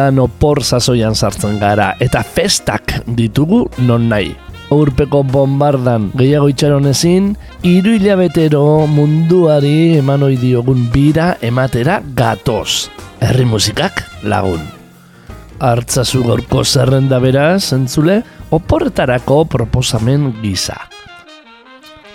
Udan opor sasoian sartzen gara eta festak ditugu non nahi. Aurpeko bombardan gehiago itxaron ezin, iru hilabetero munduari eman diogun bira ematera gatoz. Herri musikak lagun. Artzazu gorko zerrenda beraz, entzule, oporretarako proposamen gisa.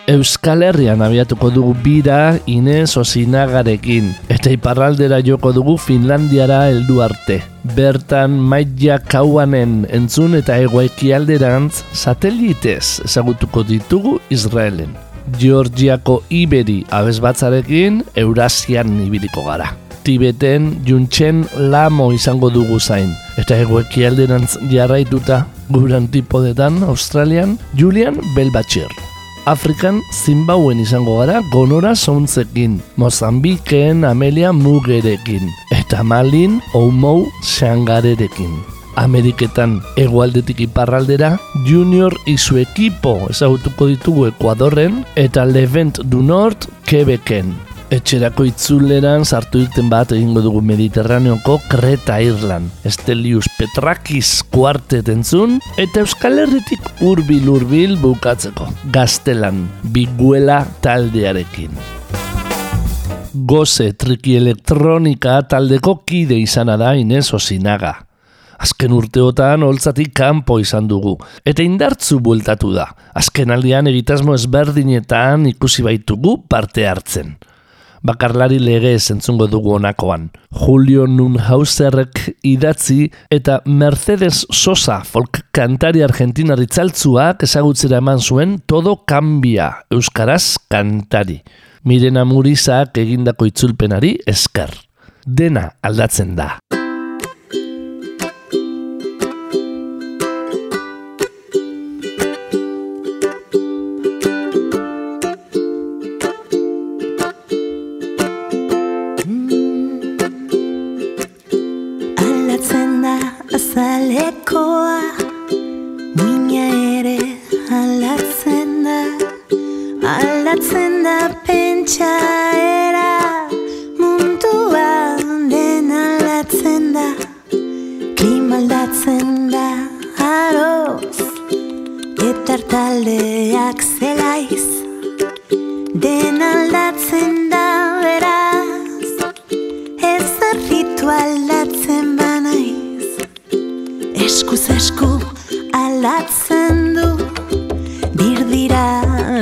Euskal Herrian abiatuko dugu bira Inez Osinagarekin eta iparraldera joko dugu Finlandiara heldu arte. Bertan maia kauanen entzun eta egoeki alderantz satelitez ezagutuko ditugu Israelen. Georgiako Iberi abezbatzarekin Eurasian ibiliko gara. Tibeten Juntzen Lamo izango dugu zain. Eta egoeki alderantz jarraituta guran tipodetan Australian Julian Belbatxer. Afrikan Zimbauen izango gara gonora zauntzekin, Mozambikeen Amelia Mugerekin, eta Malin Oumou Xangarerekin. Ameriketan egualdetik iparraldera, Junior izu ekipo ezagutuko ditugu Ekuadorren, eta Levent du Nord Quebecen. Etxerako itzuleran sartu irten bat egingo dugu Mediterraneoko Kreta Irlan. Estelius Petrakis kuartet entzun, eta Euskal Herritik urbil urbil bukatzeko. Gaztelan, biguela taldearekin. Goze triki elektronika taldeko kide izana da Inez Osinaga. Azken urteotan holtzatik kanpo izan dugu, eta indartzu bueltatu da. Azken aldian egitasmo ezberdinetan ikusi baitugu parte hartzen bakarlari lege entzungo dugu honakoan. Julio Nunhauserrek idatzi eta Mercedes Sosa folk kantari argentina ritzaltzuak ezagutzera eman zuen todo kambia euskaraz kantari. Mirena Murizak egindako itzulpenari esker. Dena aldatzen da. Zalekoa Muina ere alatzen da. Alatzen da pentsa era Mundua den alatzen da. Klima aldatzen da aroz Eta taldeak zelaiz Den aldatzen da beraz Ez arritu aldatzen eskuz esku alatzen du. Dirdira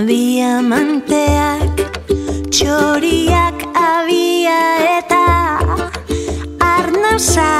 diamanteak Txoriak abia eta Arnasa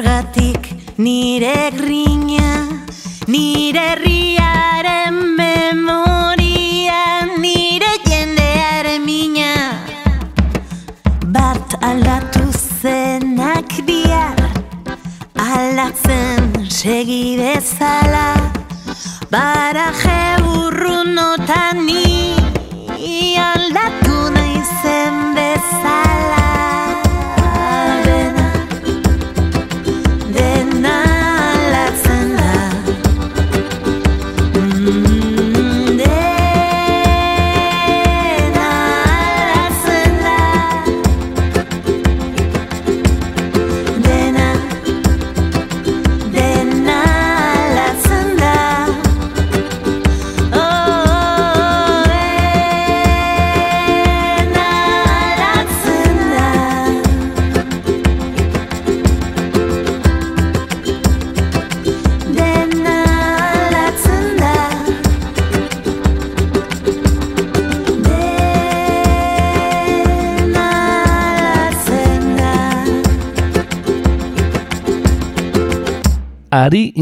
zergatik nire grina Nire herriaren memoria Nire jendearen mina. Bat aldatu zenak bihar Aldatzen segi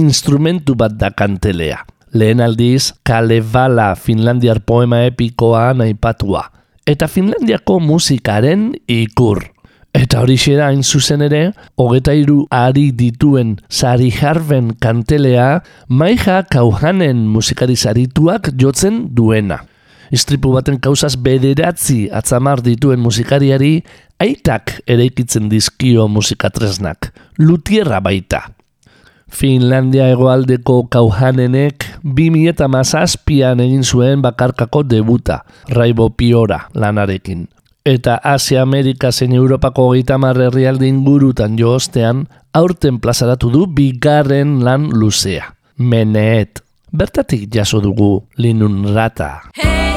instrumentu bat da kantelea. Lehen aldiz, Kalevala Finlandiar poema epikoa naipatua. Eta Finlandiako musikaren ikur. Eta hori hain zuzen ere, hogeta iru ari dituen Sari Harven kantelea, Maija Kauhanen musikari zarituak jotzen duena. Istripu baten kausaz bederatzi atzamar dituen musikariari, aitak eraikitzen dizkio musikatresnak. Lutierra baita. Finlandia hegoaldeko kauhanenek 2008an egin zuen bakarkako debuta, Raibo Piora lanarekin. Eta Asia Amerika zein Europako hogeita herrialde ingurutan jo ostean, aurten plazaratu du bigarren lan luzea. Meneet. Bertatik jaso dugu linun rata. Paljain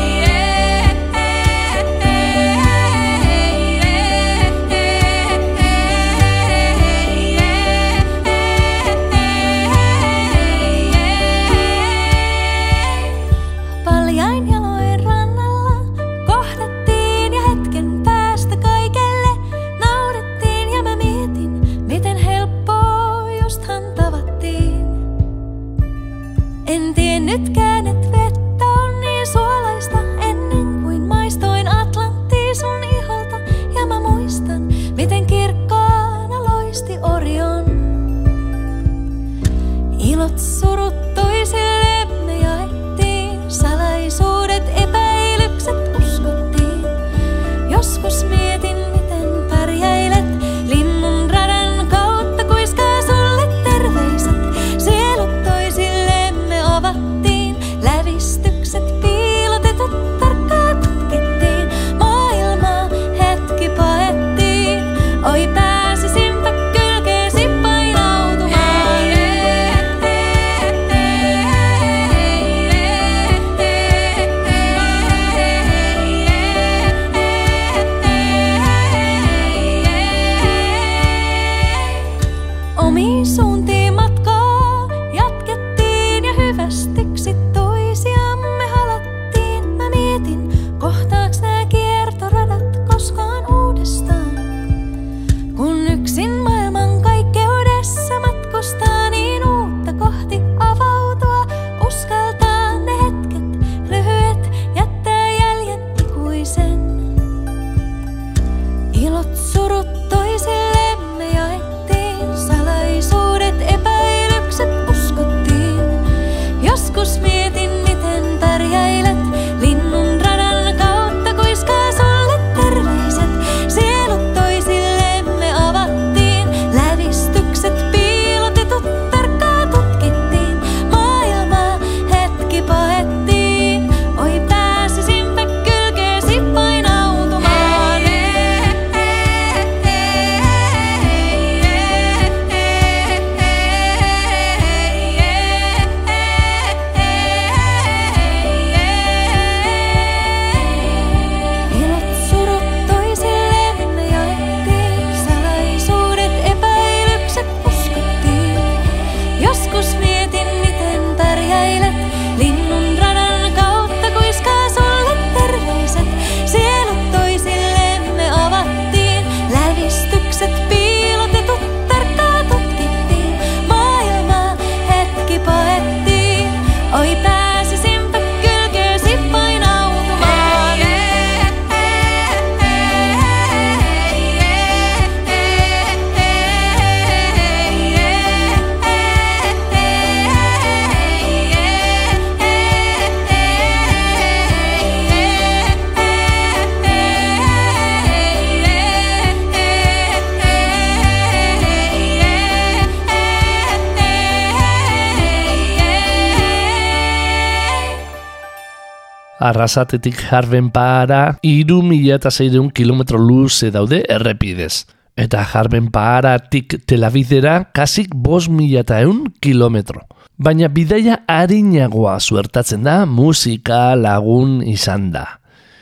Arrasatetik jarben para, iru mila eta zeireun kilometro luze daude errepidez. Eta jarben paratik telabidera kasik bos mila eta eun kilometro. Baina bidaia harinagoa zuertatzen da musika lagun izan da.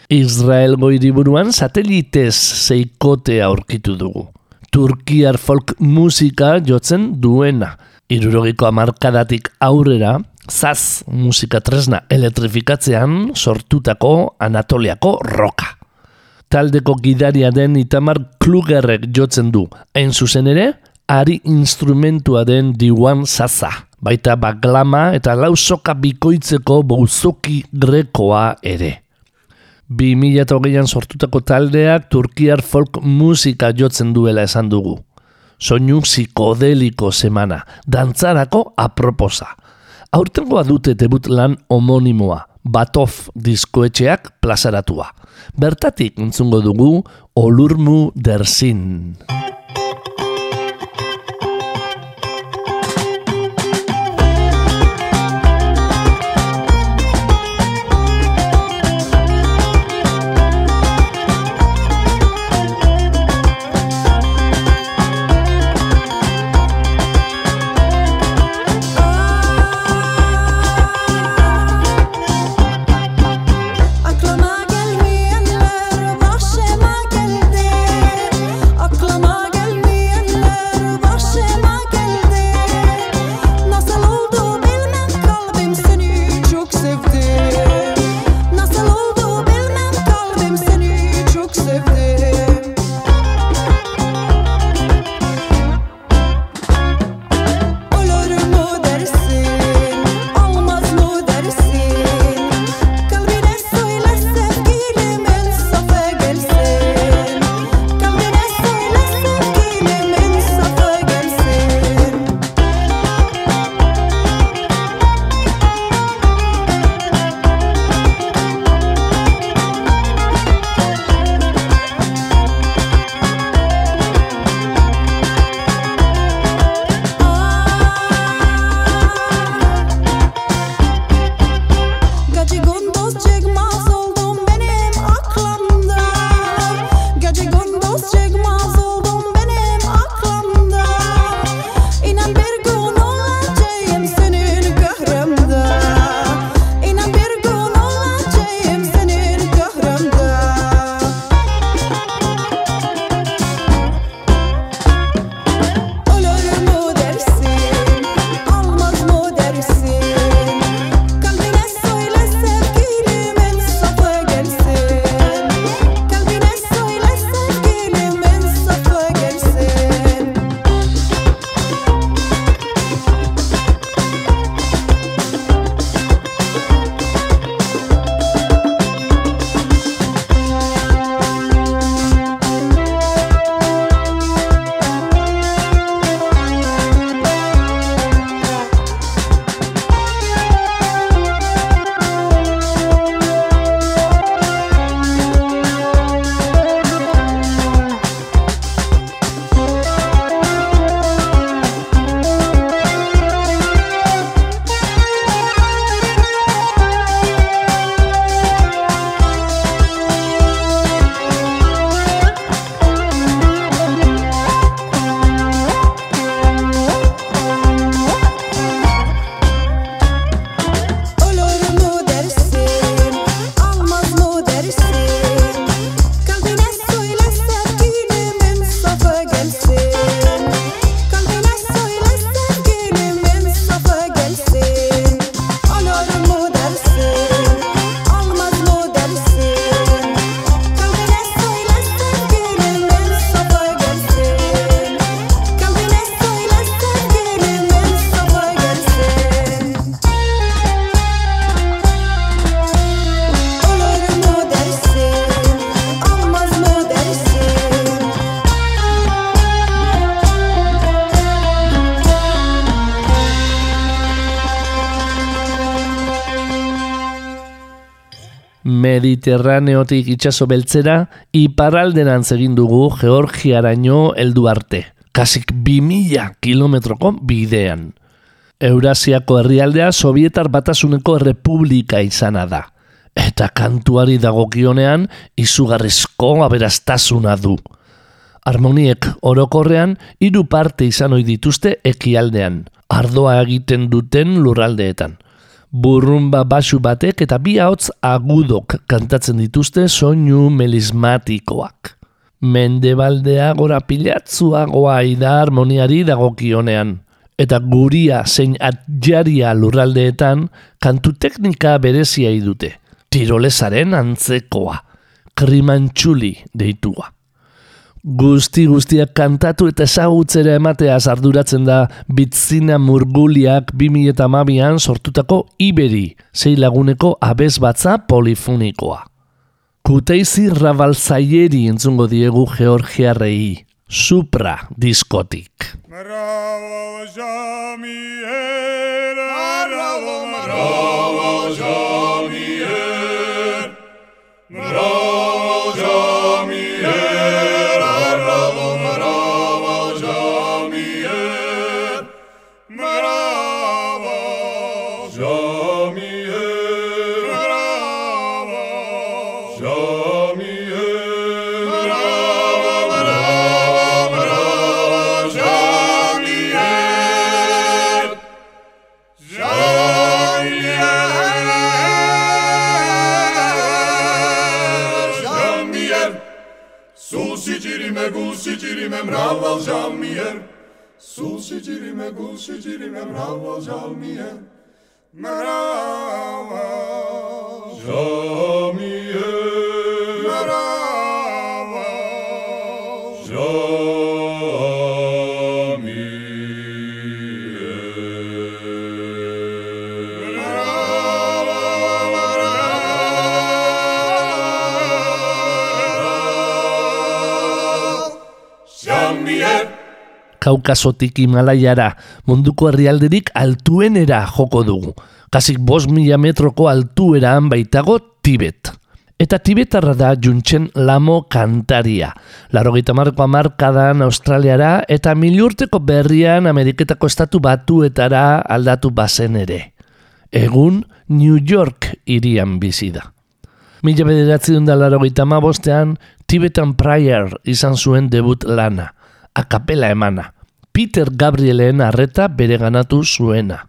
Israelgo hiriburuan satelitez zeikote aurkitu dugu. Turkiar folk musika jotzen duena. Irurogiko amarkadatik aurrera, zaz musika tresna elektrifikatzean sortutako Anatoliako roka. Taldeko gidaria den Itamar Klugerrek jotzen du. Hain zuzen ere, ari instrumentua den diwan zaza. Baita baglama eta lausoka bikoitzeko bauzoki grekoa ere. 2008an sortutako taldeak Turkiar folk musika jotzen duela esan dugu. Soinu psikodeliko semana, dantzarako aproposa. Aurtengoa dute debut lan homonimoa, Batof diskoetxeak plazaratua. Bertatik entzungo dugu Olurmu Dersin. Mediterraneotik itsaso beltzera, iparalderantz egin dugu Georgiaraino heldu arte. Kasik 2000 kilometroko bidean. Eurasiako herrialdea Sovietar batasuneko republika izana da. Eta kantuari dagokionean izugarrizko aberastasuna du. Harmoniek orokorrean hiru parte izan ohi dituzte ekialdean, ardoa egiten duten lurraldeetan. Burrumba basu batek eta bi ahots agudok kantatzen dituzte soinu melismatikoak. Mendebaldea gora pilatzuagoa da harmoniari dagokionean. Eta guria zein atjaria lurraldeetan kantu teknika berezia dute. Tirolesaren antzekoa, krimantxuli deitua. Guzti guztiak kantatu eta ezagutzera ematea arduratzen da bitzina murguliak 2008an sortutako iberi, zei laguneko abez batza polifonikoa. Kuteizi rabalzaieri entzungo diegu Georgiarrei, Supra diskotik. Bravo bravo, bravo giri me gusi giri me bravo žal mi bravo. Žal mi Kaukasotik Himalaiara munduko herrialderik altuenera joko dugu. Kasik bos mila metroko altueraan baitago Tibet. Eta Tibetarra da Juntzen Lamo kantaria. Larogeita marko amarkadan Australiara eta milurteko berrian Ameriketako estatu batuetara aldatu bazen ere. Egun New York irian bizi da. Mila bederatzi da larogeita bostean, Tibetan Prayer izan zuen debut lana, akapela emana. Peter Gabrielen arreta bere ganatu zuena.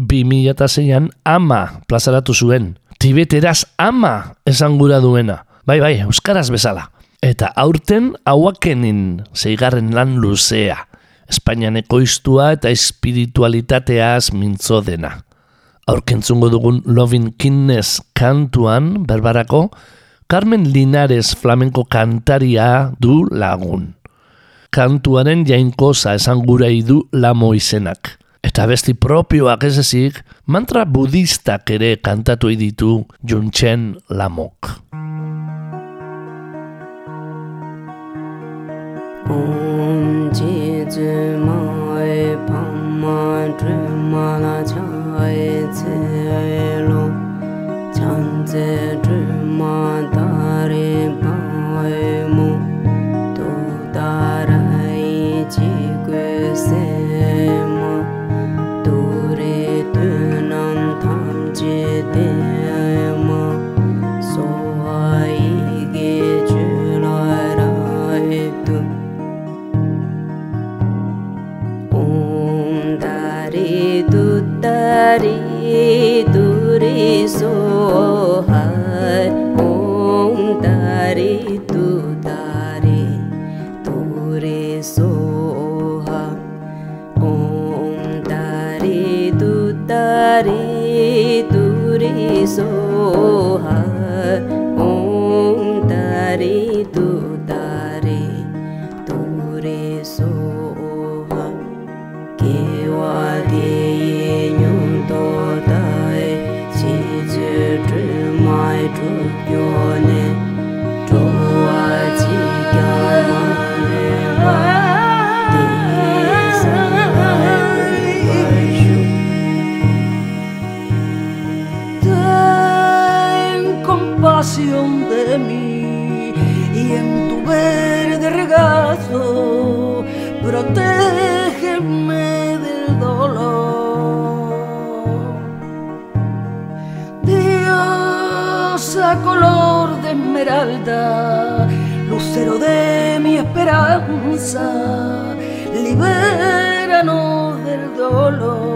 2006an ama plazaratu zuen. Tibeteraz ama esan duena. Bai, bai, euskaraz bezala. Eta aurten hauakenin zeigarren lan luzea. Espainian ekoiztua eta espiritualitateaz mintzo dena. Aurkentzungo dugun Lovin Kindness kantuan, berbarako, Carmen Linares flamenko kantaria du lagun. Kantuaren jainkoza esan gura du lamo izenak. Eta besti propioak ez ezik, mantra budistak ere kantatu ditu Juntzen lamok. Om Ji Zhi Ma E Pa Ma Zhi Ma La Cha E Tse Lo Chan Tse Zhi Ma So. Esmeralda, lucero de mi esperanza, libéranos del dolor.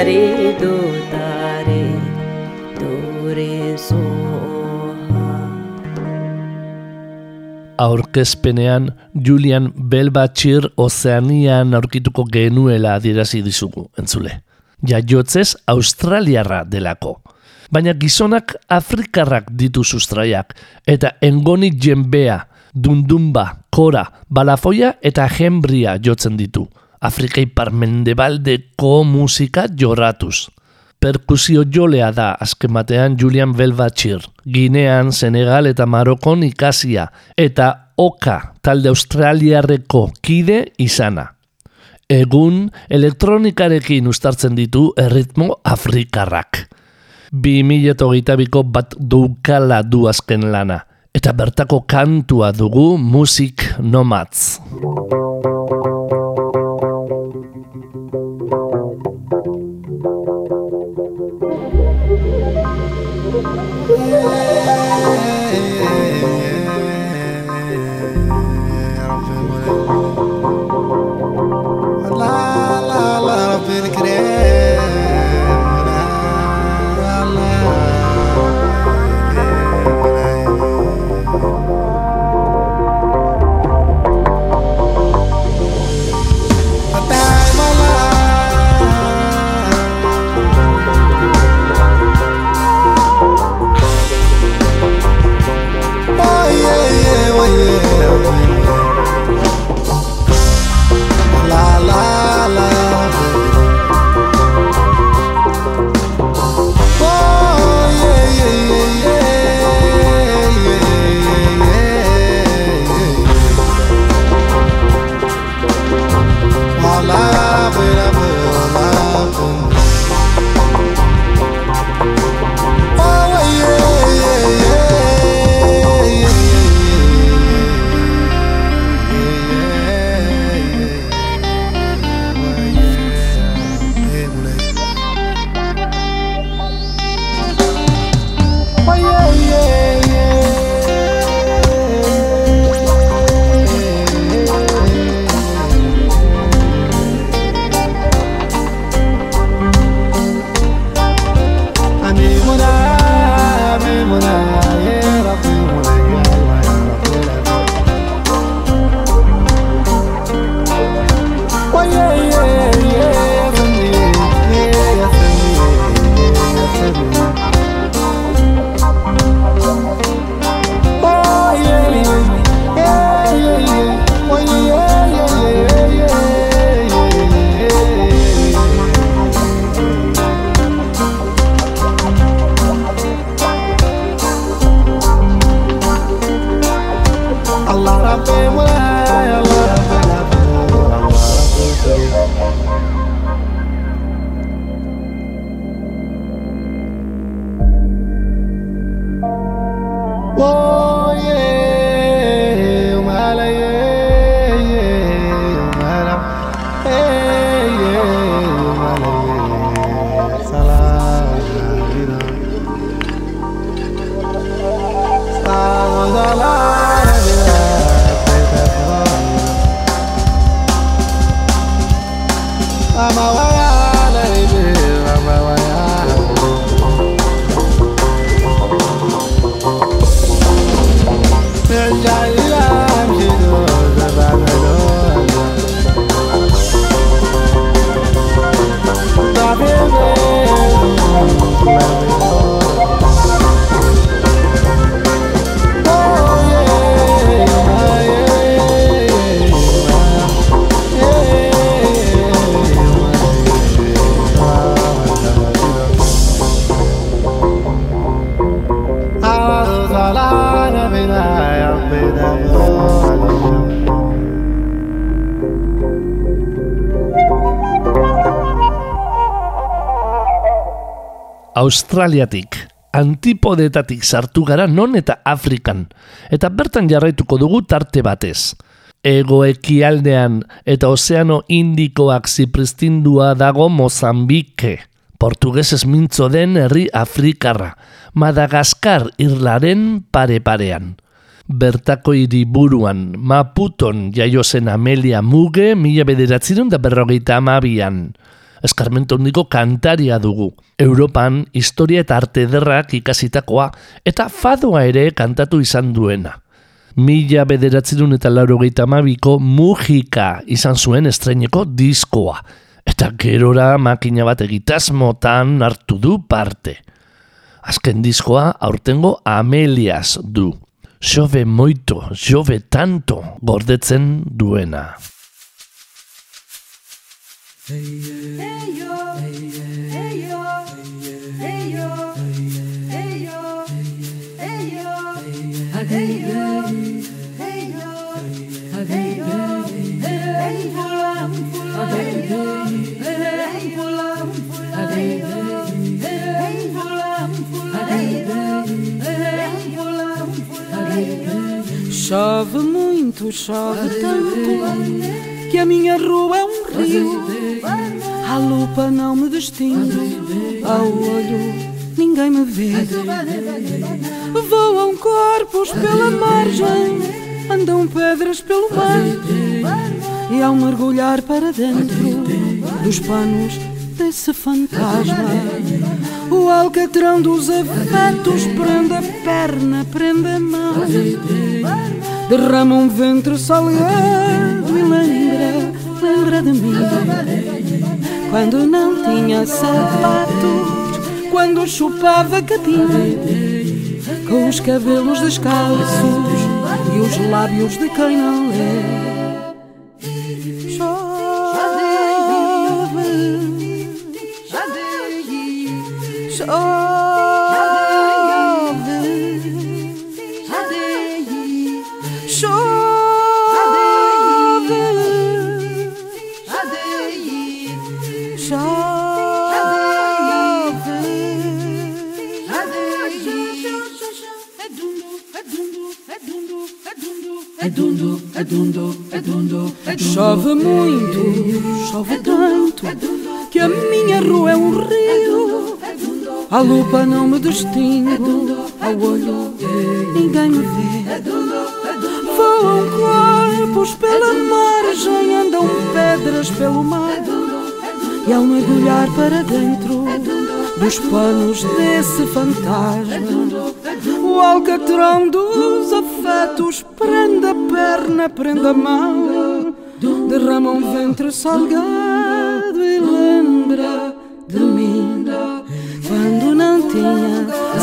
Tare Tu Re So Ha aurkezpenean Julian Belbachir Ozeanian aurkituko genuela adierazi dizugu, entzule. Jaiotzez Australiarra delako. Baina gizonak Afrikarrak ditu sustraiak, eta engoni jenbea, dundumba, kora, balafoia eta jembria jotzen ditu. Afrika ipar mendebaldeko musika jorratuz. Perkusio jolea da azken batean Julian Belbachir, Ginean, Senegal eta Marokon ikasia, eta Oka talde australiarreko kide izana. Egun elektronikarekin ustartzen ditu erritmo afrikarrak. 2022ko bat duukala du azken lana, eta bertako kantua dugu Music Nomads. Australiatik, antipodetatik sartu gara non eta Afrikan, eta bertan jarraituko dugu tarte batez. Ego ekialdean eta ozeano indikoak zipristindua dago Mozambike, portugesez mintzo den herri Afrikarra, Madagaskar irlaren pare-parean. Bertako hiriburuan Maputon jaio zen Amelia Muge mila bederatzerun da berrogeita amabian. Eskarmento handiko kantaria dugu. Europan historia eta arte ederrak ikasitakoa eta fadoa ere kantatu izan duena. Mila bederatzerun eta laurogeita amabiko Mujika izan zuen estreineko diskoa. Eta gerora makina bat egitasmotan hartu du parte. Azken diskoa aurtengo Amelias du. Jove moito, jove tanto gordetzen duena. Chove muito, chove tanto Que a minha rua é um rio A lupa não me distingue Ao olho ninguém me vê. Voam corpos pela margem Andam pedras pelo mar E ao mergulhar para dentro Dos panos desse fantasma O alcatrão dos afetos Prende a perna, prende a mão Derrama um ventre salgado e lembra, de mim. Quando não tinha sapatos, quando chupava capim Com os cabelos descalços e os lábios de quem não lê A lupa não me distingo Ao olho ninguém me vê. Voam corpos pela margem Andam pedras pelo mar E ao mergulhar para dentro Dos panos desse fantasma. O alcatrão dos afetos Prende a perna, prende a mão Derrama um ventre salgado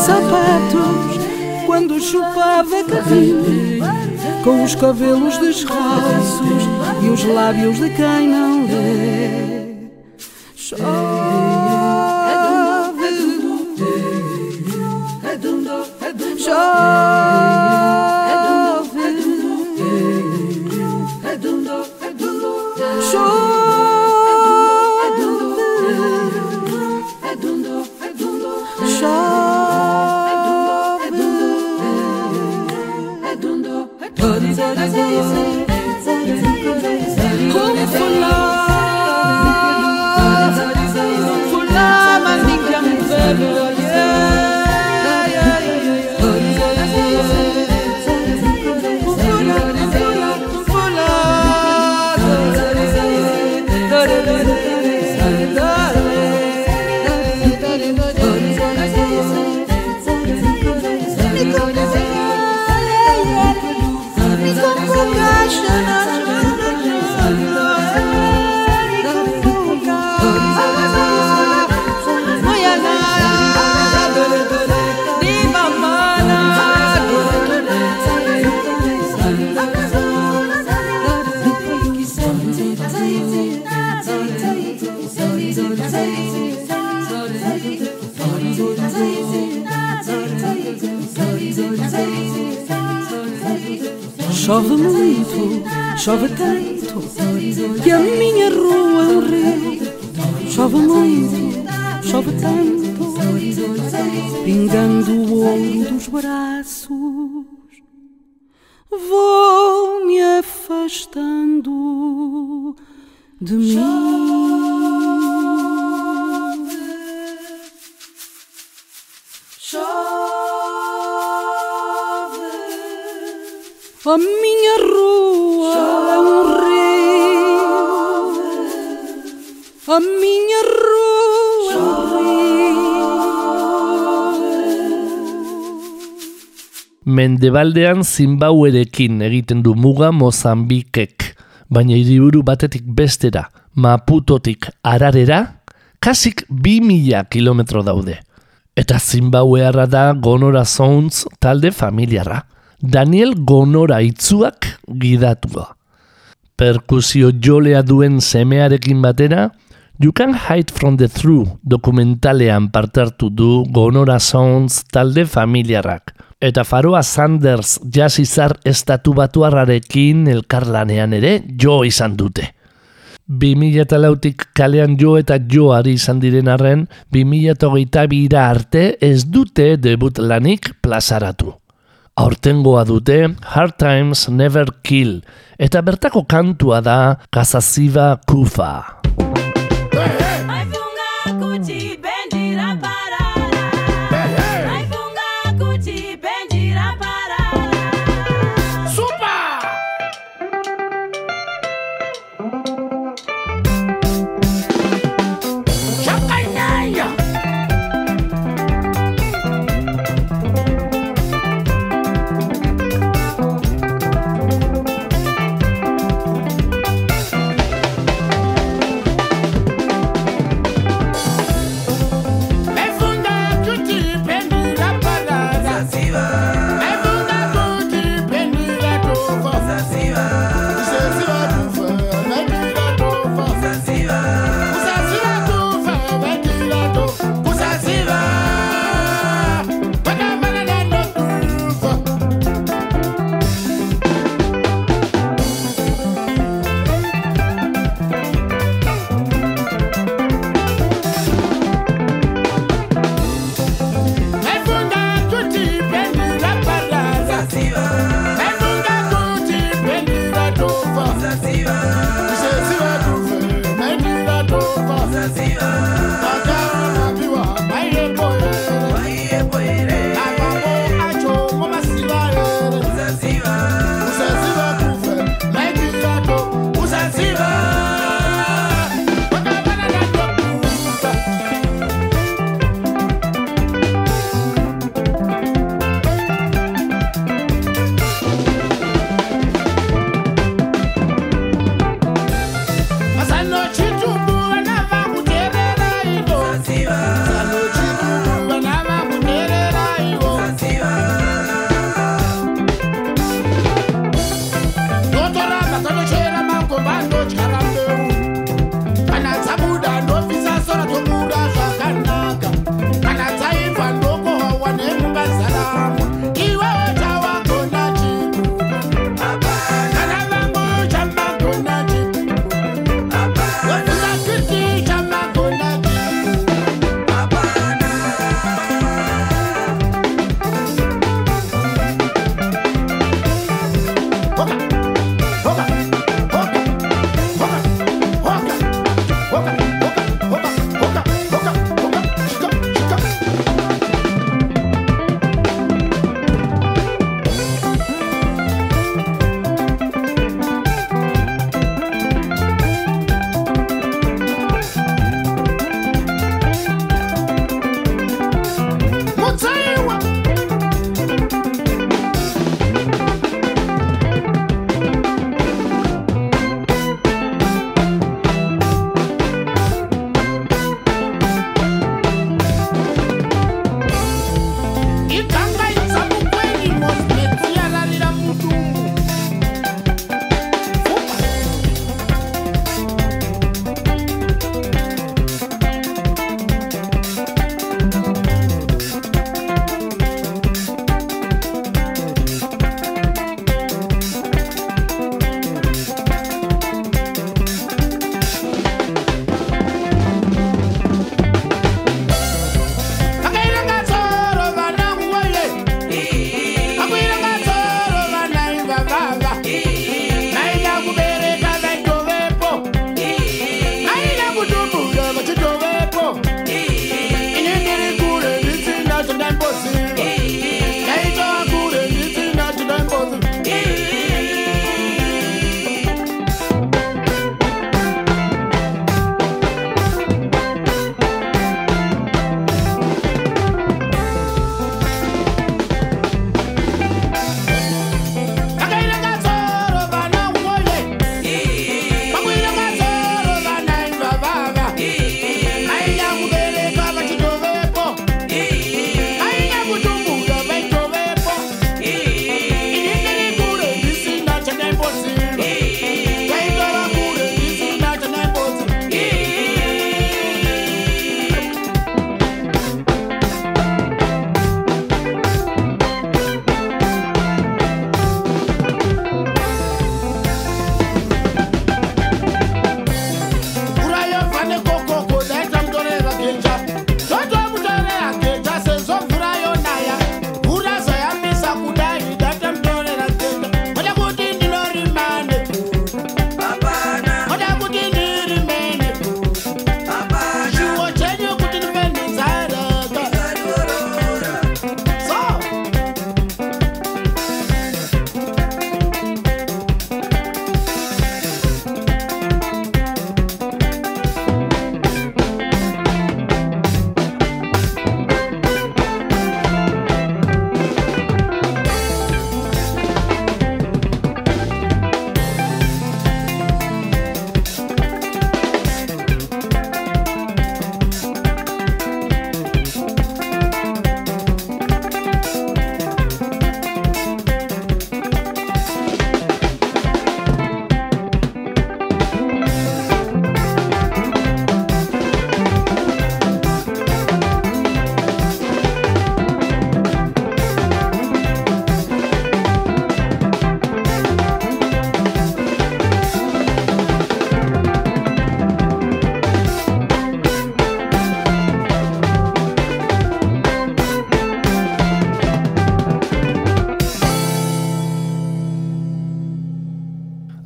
sapatos Quando chupava capim Com os cabelos descalços E os lábios de quem não lê chove tanto, que a minha rua é um rio. Chove muito, chove tanto, pingando o ouro dos braços. Vou me afastando de mim. Chove. A minha rua A minha rua Mendebaldean Zimbauerekin egiten du muga Mozambikek, baina hiriburu batetik bestera, Maputotik ararera, kasik bi mila kilometro daude. Eta Zimbauearra da Gonora Sounds talde familiarra. Daniel Gonora itzuak gidatua. Perkusio jolea duen semearekin batera, You Can Hide From The True dokumentalean partartu du Gonora Sounds talde familiarrak. Eta Faroa Sanders jasizar estatu batuarrarekin elkarlanean ere jo izan dute. 2008tik kalean jo eta joari izan diren arren, 2008 arte ez dute debut lanik plazaratu. Aurtengoa dute Hard Times Never Kill, eta bertako kantua da Kazaziba Kufa. Hey, hey.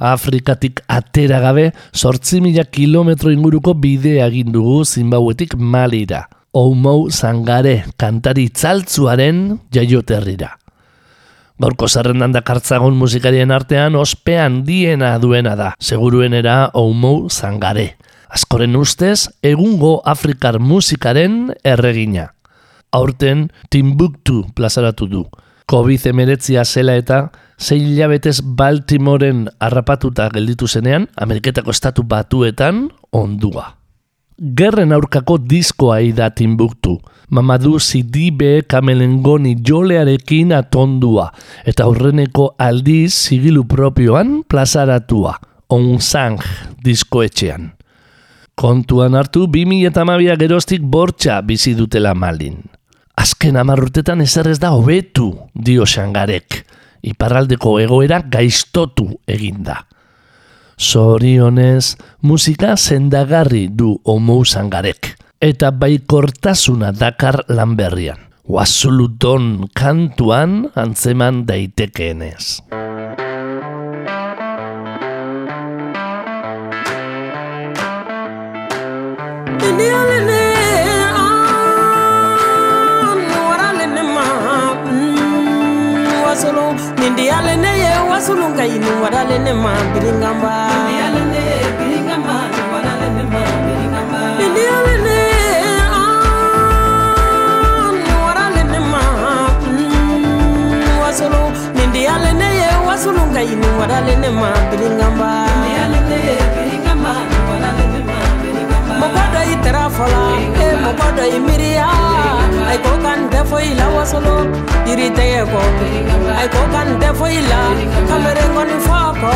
Afrikatik atera gabe, sortzi mila kilometro inguruko bidea egin dugu Zimbabwetik Malira. Oumou Zangare kantari tzaltzuaren jaioterrira. Gaurko zerrendan dakartzagon musikarien artean ospean diena duena da, seguruenera Oumou Zangare. Askoren ustez, egungo Afrikar musikaren erregina. Aurten Timbuktu plazaratu du. COVID-19 zela eta sei hilabetez Baltimoren harrapatuta gelditu zenean, Ameriketako estatu batuetan ondua. Gerren aurkako diskoa da Timbuktu. Mamadou Sidibe kamelengoni jolearekin atondua, eta aurreneko aldiz sigilu propioan plazaratua, Onsang diskoetxean. Kontuan hartu 2012 geroztik bortxa bizi dutela malin. Azken amarrutetan ezer ez da hobetu, dio Xangarek. Iparraldeko egoera gaiztotu eginda. Zorionez, musika sendagarri du omou zangarek. Eta baikortasuna dakar lan berrian. Wasuluton kantuan antzeman daitekeenez. solo nindi ale ne ye wasulu ka yini warale ne ma biringamba nindi ale ne warale ne ma ah, mm, wasulu. Nindi ale ne ye wasulu ka yini ma biringamba solo yirite ye ko ay ko kan te foila kamere kon foko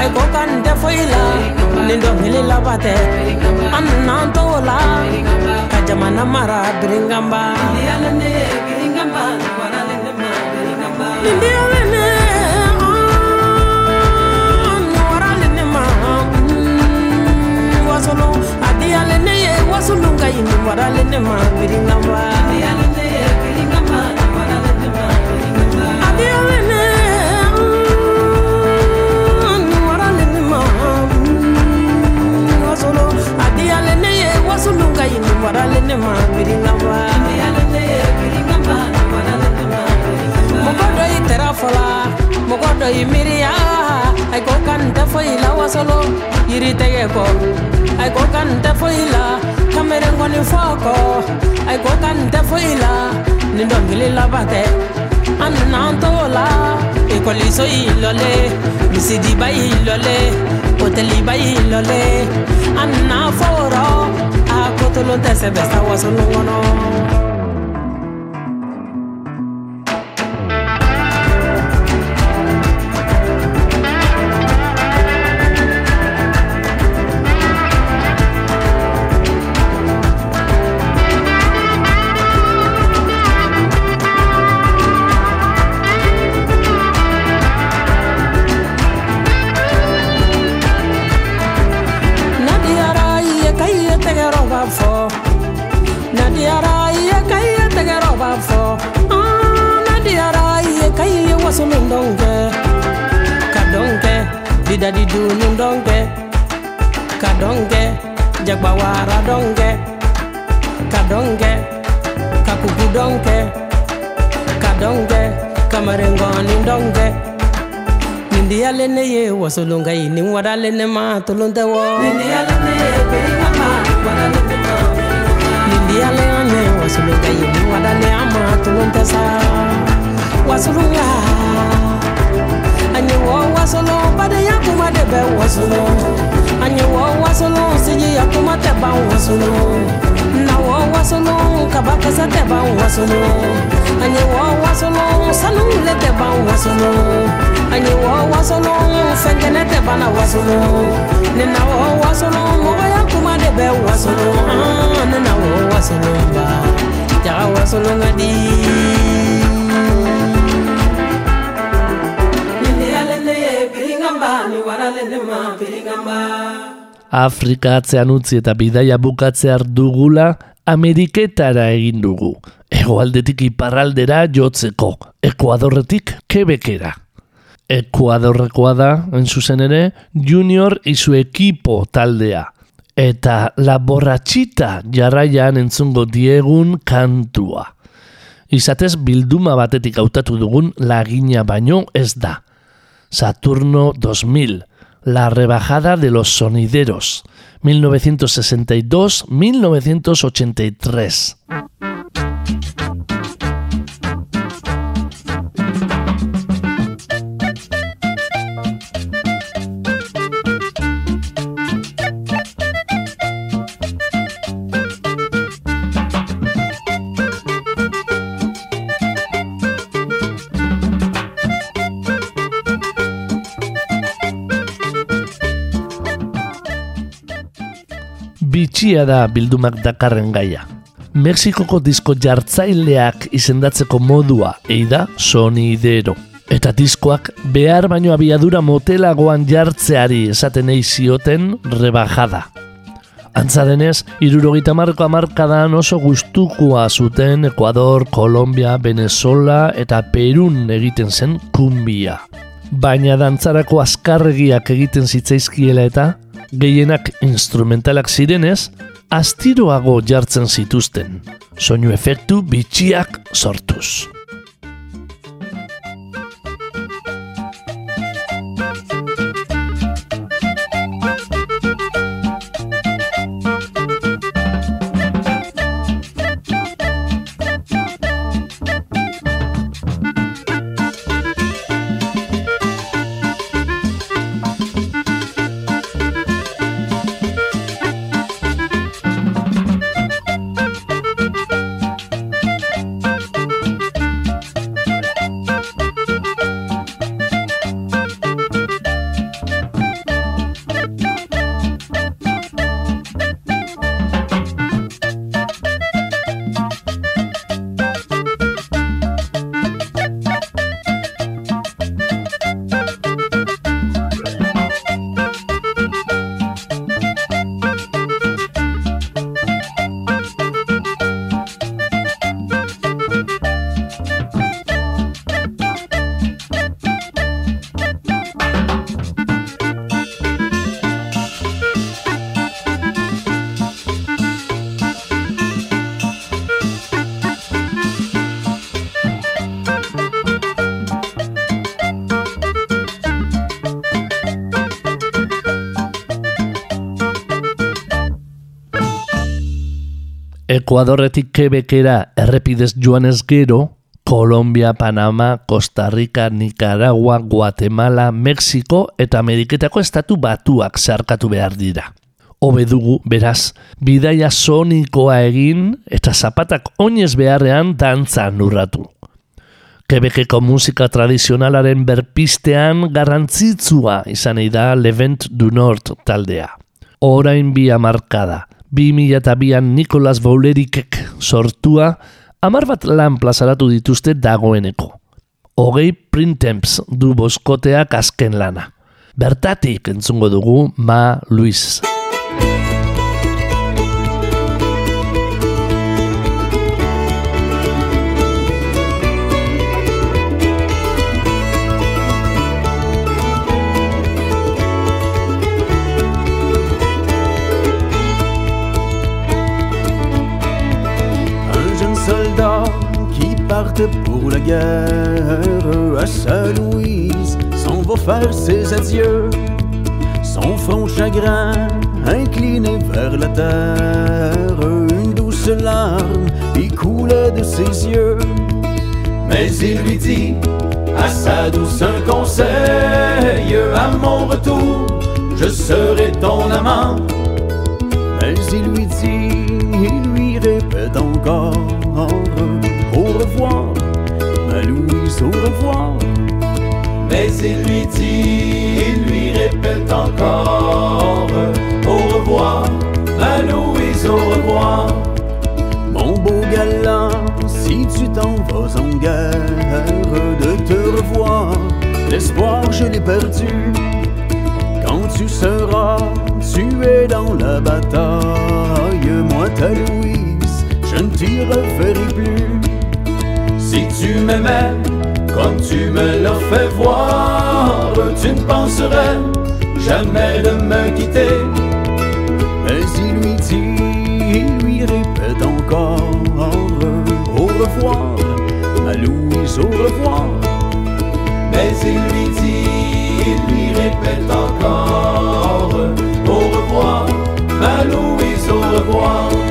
ay ko kan te foila nindo hili labate an nan tola ka jamana mara biringamba. Ndiyalene ah, mm, biringamba waralene ma biringamba ndiyalene wasolo adiyalene ye wasulunga yini waralene ma biringamba. Wasolo ka ɲi warale ma biringanba mɔgɔ dɔ i tɛra fɔla mɔgɔ dɔ i miiriya ai ko kan tɛ foyi la wasolo yiri tɛgɛ kɔ ai ko kan tɛ foyi la kameren kɔni fɔ kɔ ko tɛ foyi la dɔnkili tɛ an n'an to o la ekɔliso y'i lɔle misidiba y'i lɔle kòtẹ́lì báyìí lọlé àná fọwọ́rọ́ àkótó ló ń tẹ̀sẹ̀ bẹ́sà wọ́sọ lọ́wọ́ náà. dongke kadongke didadi dunum dongke kadongke jak bawara dongke kadongke kakuku dongke kadongke kamarengonin dongke Nindi alene ye wasolongai nin wada lene ma tolon tɛ wɔ nindiya le ane wasolongai nin wada le wasoro ya anyi wo wasolo bade ya kuma de be wasolo anyi wo wasolo siji ya kuma te ba wasolo na wo wasolo kaba kasa te ba wasolo anyi wo wasolo sanu le te ba wasolo anyi wo wasolo fengene te ba na wasolo ne na wo wasolo mo ya kuma de be wasolo ne na wo wasolo ba ja wasolo ngadi Afrika atzean utzi eta bidaia bukatzear dugula, Ameriketara egin dugu. Hegoaldetik iparraldera jotzeko, Ekuadorretik Quebecera. Ekuadorrekoa da, en zuzen ere, Junior izu ekipo taldea. Eta La Borratxita jarraian entzungo diegun kantua. Izatez bilduma batetik hautatu dugun lagina baino ez da. Saturno 2000, La rebajada de los sonideros, 1962-1983. Bitxia da bildumak dakarren gaia. Mexikoko disko jartzaileak izendatzeko modua, eida sonidero. Eta diskoak behar baino abiadura motelagoan jartzeari esaten zioten rebajada. Antza denez, irurogeita marko amarkadan oso gustukoa zuten Ecuador, Kolombia, Venezuela eta Perun egiten zen kumbia. Baina dantzarako azkarregiak egiten zitzaizkiela eta gehienak instrumentalak zirenez, astiroago jartzen zituzten, soinu efektu bitxiak sortuz. Ekuadorretik Quebecera errepidez joanez gero, Kolombia, Panama, Costa Rica, Nicaragua, Guatemala, Mexiko eta Ameriketako estatu batuak zeharkatu behar dira. Hobe dugu, beraz, bidaia sonikoa egin eta zapatak oinez beharrean dantza nurratu. Quebeceko musika tradizionalaren berpistean garrantzitsua izan da Levent du Nord taldea. Orain bi amarkada, 2002an Nicolas Boulerikek sortua, amar bat lan plazaratu dituzte dagoeneko. Hogei printemps du boskoteak azken lana. Bertatik entzungo dugu Ma Luis. Pour la guerre à Saint-Louise s'en va faire ses adieux. Son front chagrin incliné vers la terre, une douce larme y coulait de ses yeux. Mais il lui dit à sa douce un conseil, à mon retour, je serai ton amant. Mais il lui dit, l'espoir je l'ai perdu quand tu seras tué dans la bataille, moi ta Louise, je ne t'y reverrai plus. Si tu m'aimais Comme tu me l'as fait voir, tu ne penserais jamais de me quitter. Mais il lui dit, il lui répète encore Au revoir, ma Louise, au revoir. Mais il lui dit, il lui répète encore Au revoir, ma Louise, au revoir.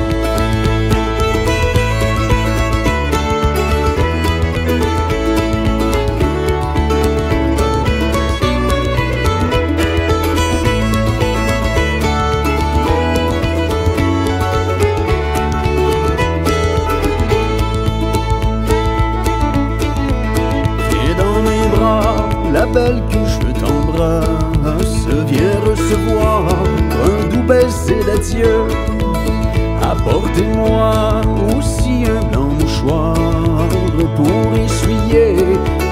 Belle que je t'embrasse. Viens recevoir un doux baiser d'adieu Apportez-moi aussi un blanc mouchoir Pour essuyer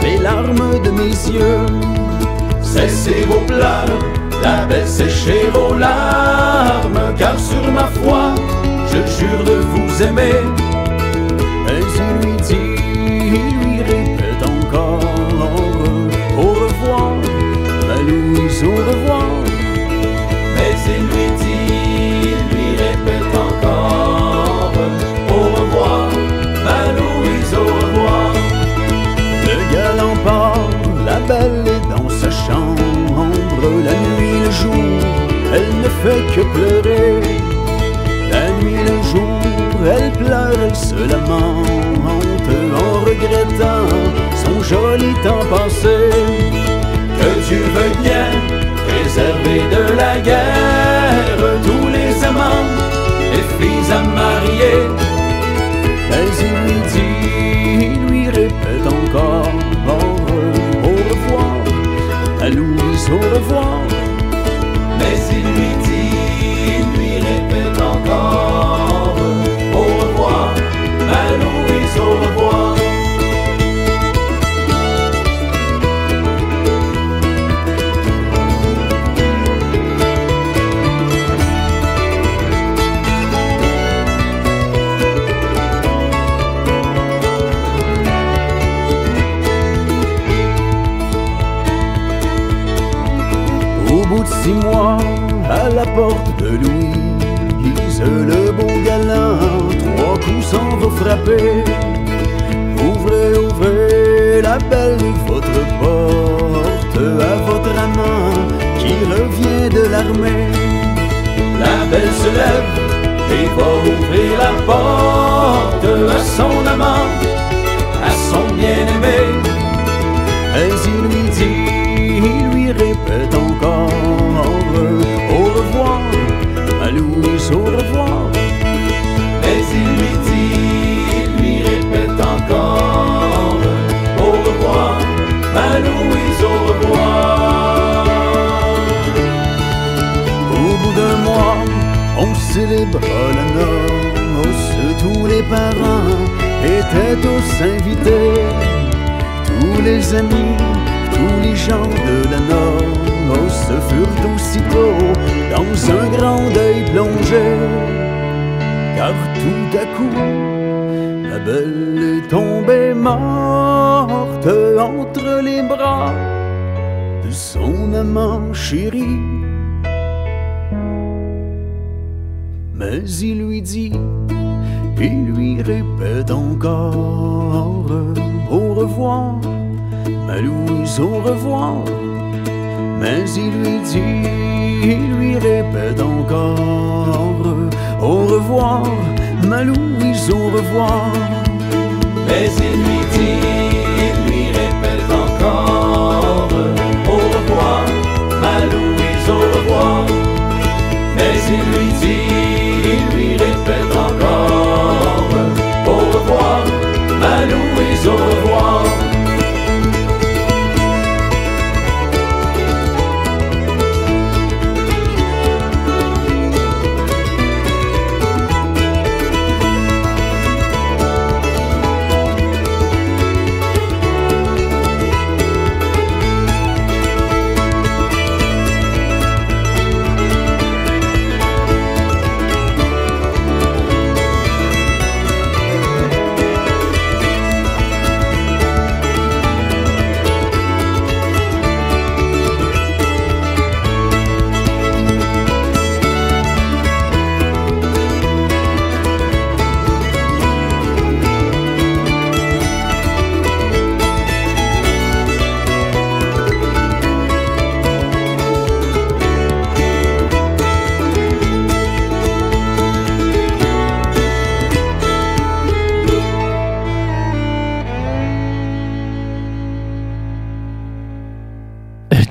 les larmes de mes yeux. Cessez vos pleurs, la belle séchez vos larmes Car sur ma foi, je jure de vous aimer. Mais il lui dit, au revoir. Mais il lui dit, il lui répète encore. Au revoir, ma Louise, au revoir. Le galant part, la belle est dans sa chambre. La nuit, le jour, elle ne fait que pleurer. La nuit, le jour, elle pleure, elle se lamente. En regrettant son joli temps passé. Que Dieu veuille bien préserver de la guerre tous les amants et filles à marier. Mais il lui dit, il lui répète encore au revoir, à Louise, au revoir. Mais il lui dit, il lui répète encore porte de Louise, le beau galant, trois coups s'en va frapper. Ouvrez, ouvrez la belle votre porte à votre amant qui revient de l'armée. La belle se lève et va ouvrir la porte à son amant, à son bien-aimé. Mais il lui dit, il lui répète encore revoir, au revoir? Mais il lui dit, il lui répète encore Au revoir, à Louise, au revoir? Au bout d'un mois, on célèbre la noce Tous les parents étaient tous invités. Tous les amis, tous les gens de la noce furent aussitôt dans un grand deuil plongé. Car tout à coup, la belle est tombée morte entre les bras de son amant chéri. Mais il lui dit, il lui répète encore au revoir, ma Louise, au revoir. Mais il lui dit, il lui répète encore au revoir, ma Louise, au revoir. Mais il lui dit, il lui répète encore au revoir, ma Louise, au revoir. Mais il lui dit, il lui répète encore Au revoir, ma Louise, au revoir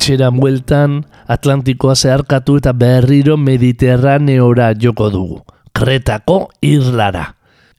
etxera bueltan Atlantikoa zeharkatu eta berriro Mediterraneora joko dugu. Kretako irlara.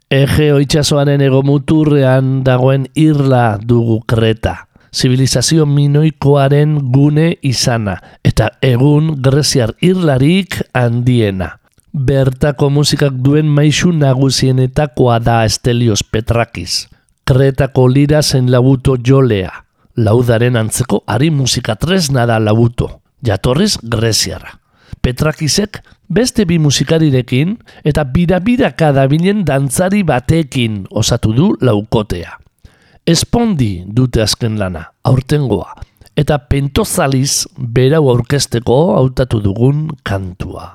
Egeo itxasoaren ego muturrean dagoen irla dugu Kreta. Zibilizazio minoikoaren gune izana eta egun Greziar irlarik handiena. Bertako musikak duen maisu nagusienetakoa da Estelios Petrakis. Kretako lira zen labuto jolea. Laudaren antzeko ari musika tresna da labuto. Jatorriz Greziarra. Petrakisek beste bi musikarirekin eta bira-biraka dabilen dantzari batekin osatu du laukotea. Espondi dute azken lana, aurtengoa, eta pentozaliz berau aurkesteko hautatu dugun kantua.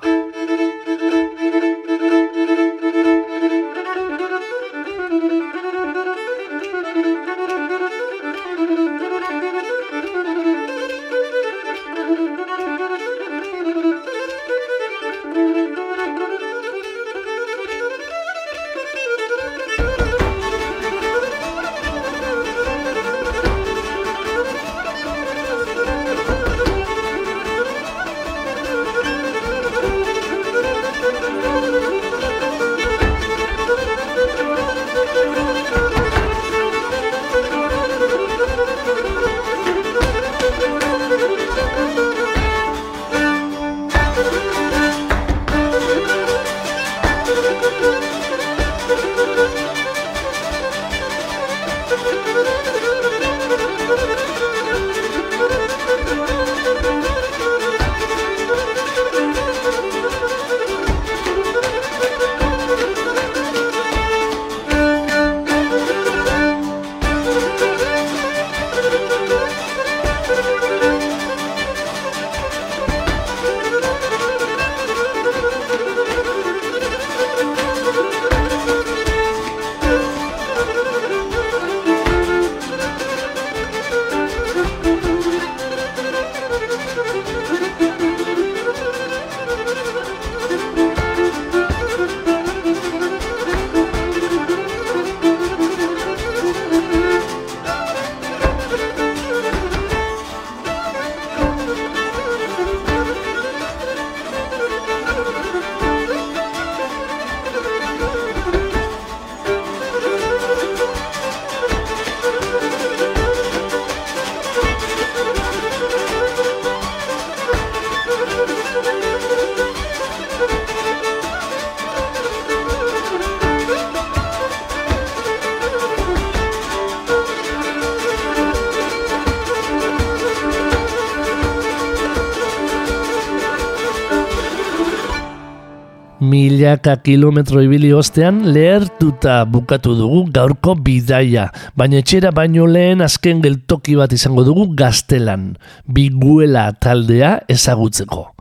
Milaka kilometro ibili ostean lehertuta bukatu dugu gaurko bidaia, baina etxera baino lehen azken geltoki bat izango dugu gaztelan, biguela taldea ezagutzeko.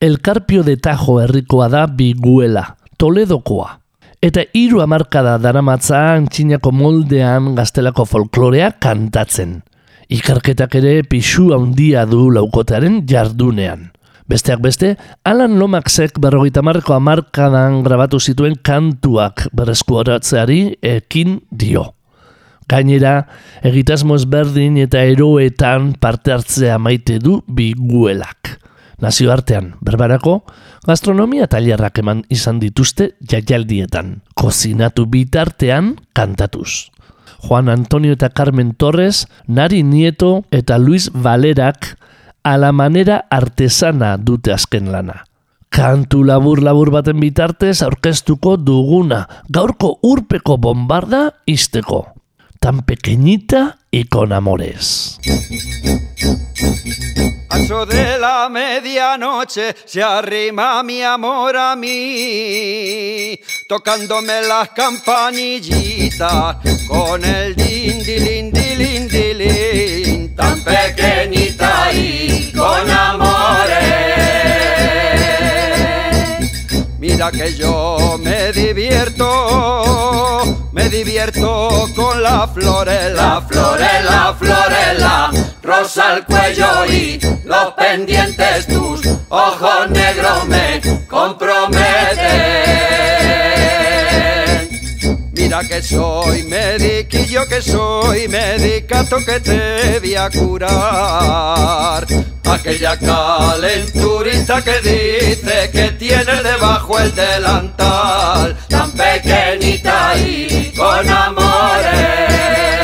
Elkarpio de Tajo herrikoa da biguela, Toledokoa. Eta hiru hamarkada daramatza antxinako moldean gaztelako folklorea kantatzen. Ikarketak ere pixu handia du laukotearen jardunean. Besteak beste, Alan Lomaxek berrogeita marreko amarkadan grabatu zituen kantuak berreskuaratzeari ekin dio. Gainera, egitasmo ezberdin eta eroetan parte hartzea maite du biguelak. Nazioartean, berbarako, gastronomia tailerrak eman izan dituzte jaialdietan, kozinatu bitartean kantatuz. Juan Antonio eta Carmen Torres, Nari Nieto eta Luis Valerak a la manera artesana dute azken lana. Kantu labur-labur baten bitartez aurkeztuko duguna, gaurko urpeko bombarda izteko. Tan pequeñita y con amores. A eso de la medianoche se arrima mi amor a mí, tocándome las campanillitas con el din, dilin, dilin, dilin, tan pequeñita y con amores. Mira que yo me divierto, me divierto con la florela, florela, florela, rosa al cuello y los pendientes tus ojos negros me comprometen. Mira que soy mediquillo que soy medicato que te voy a curar. aquella calenturita que dice que tiene debajo el delantal, tan pequeñita y con amores.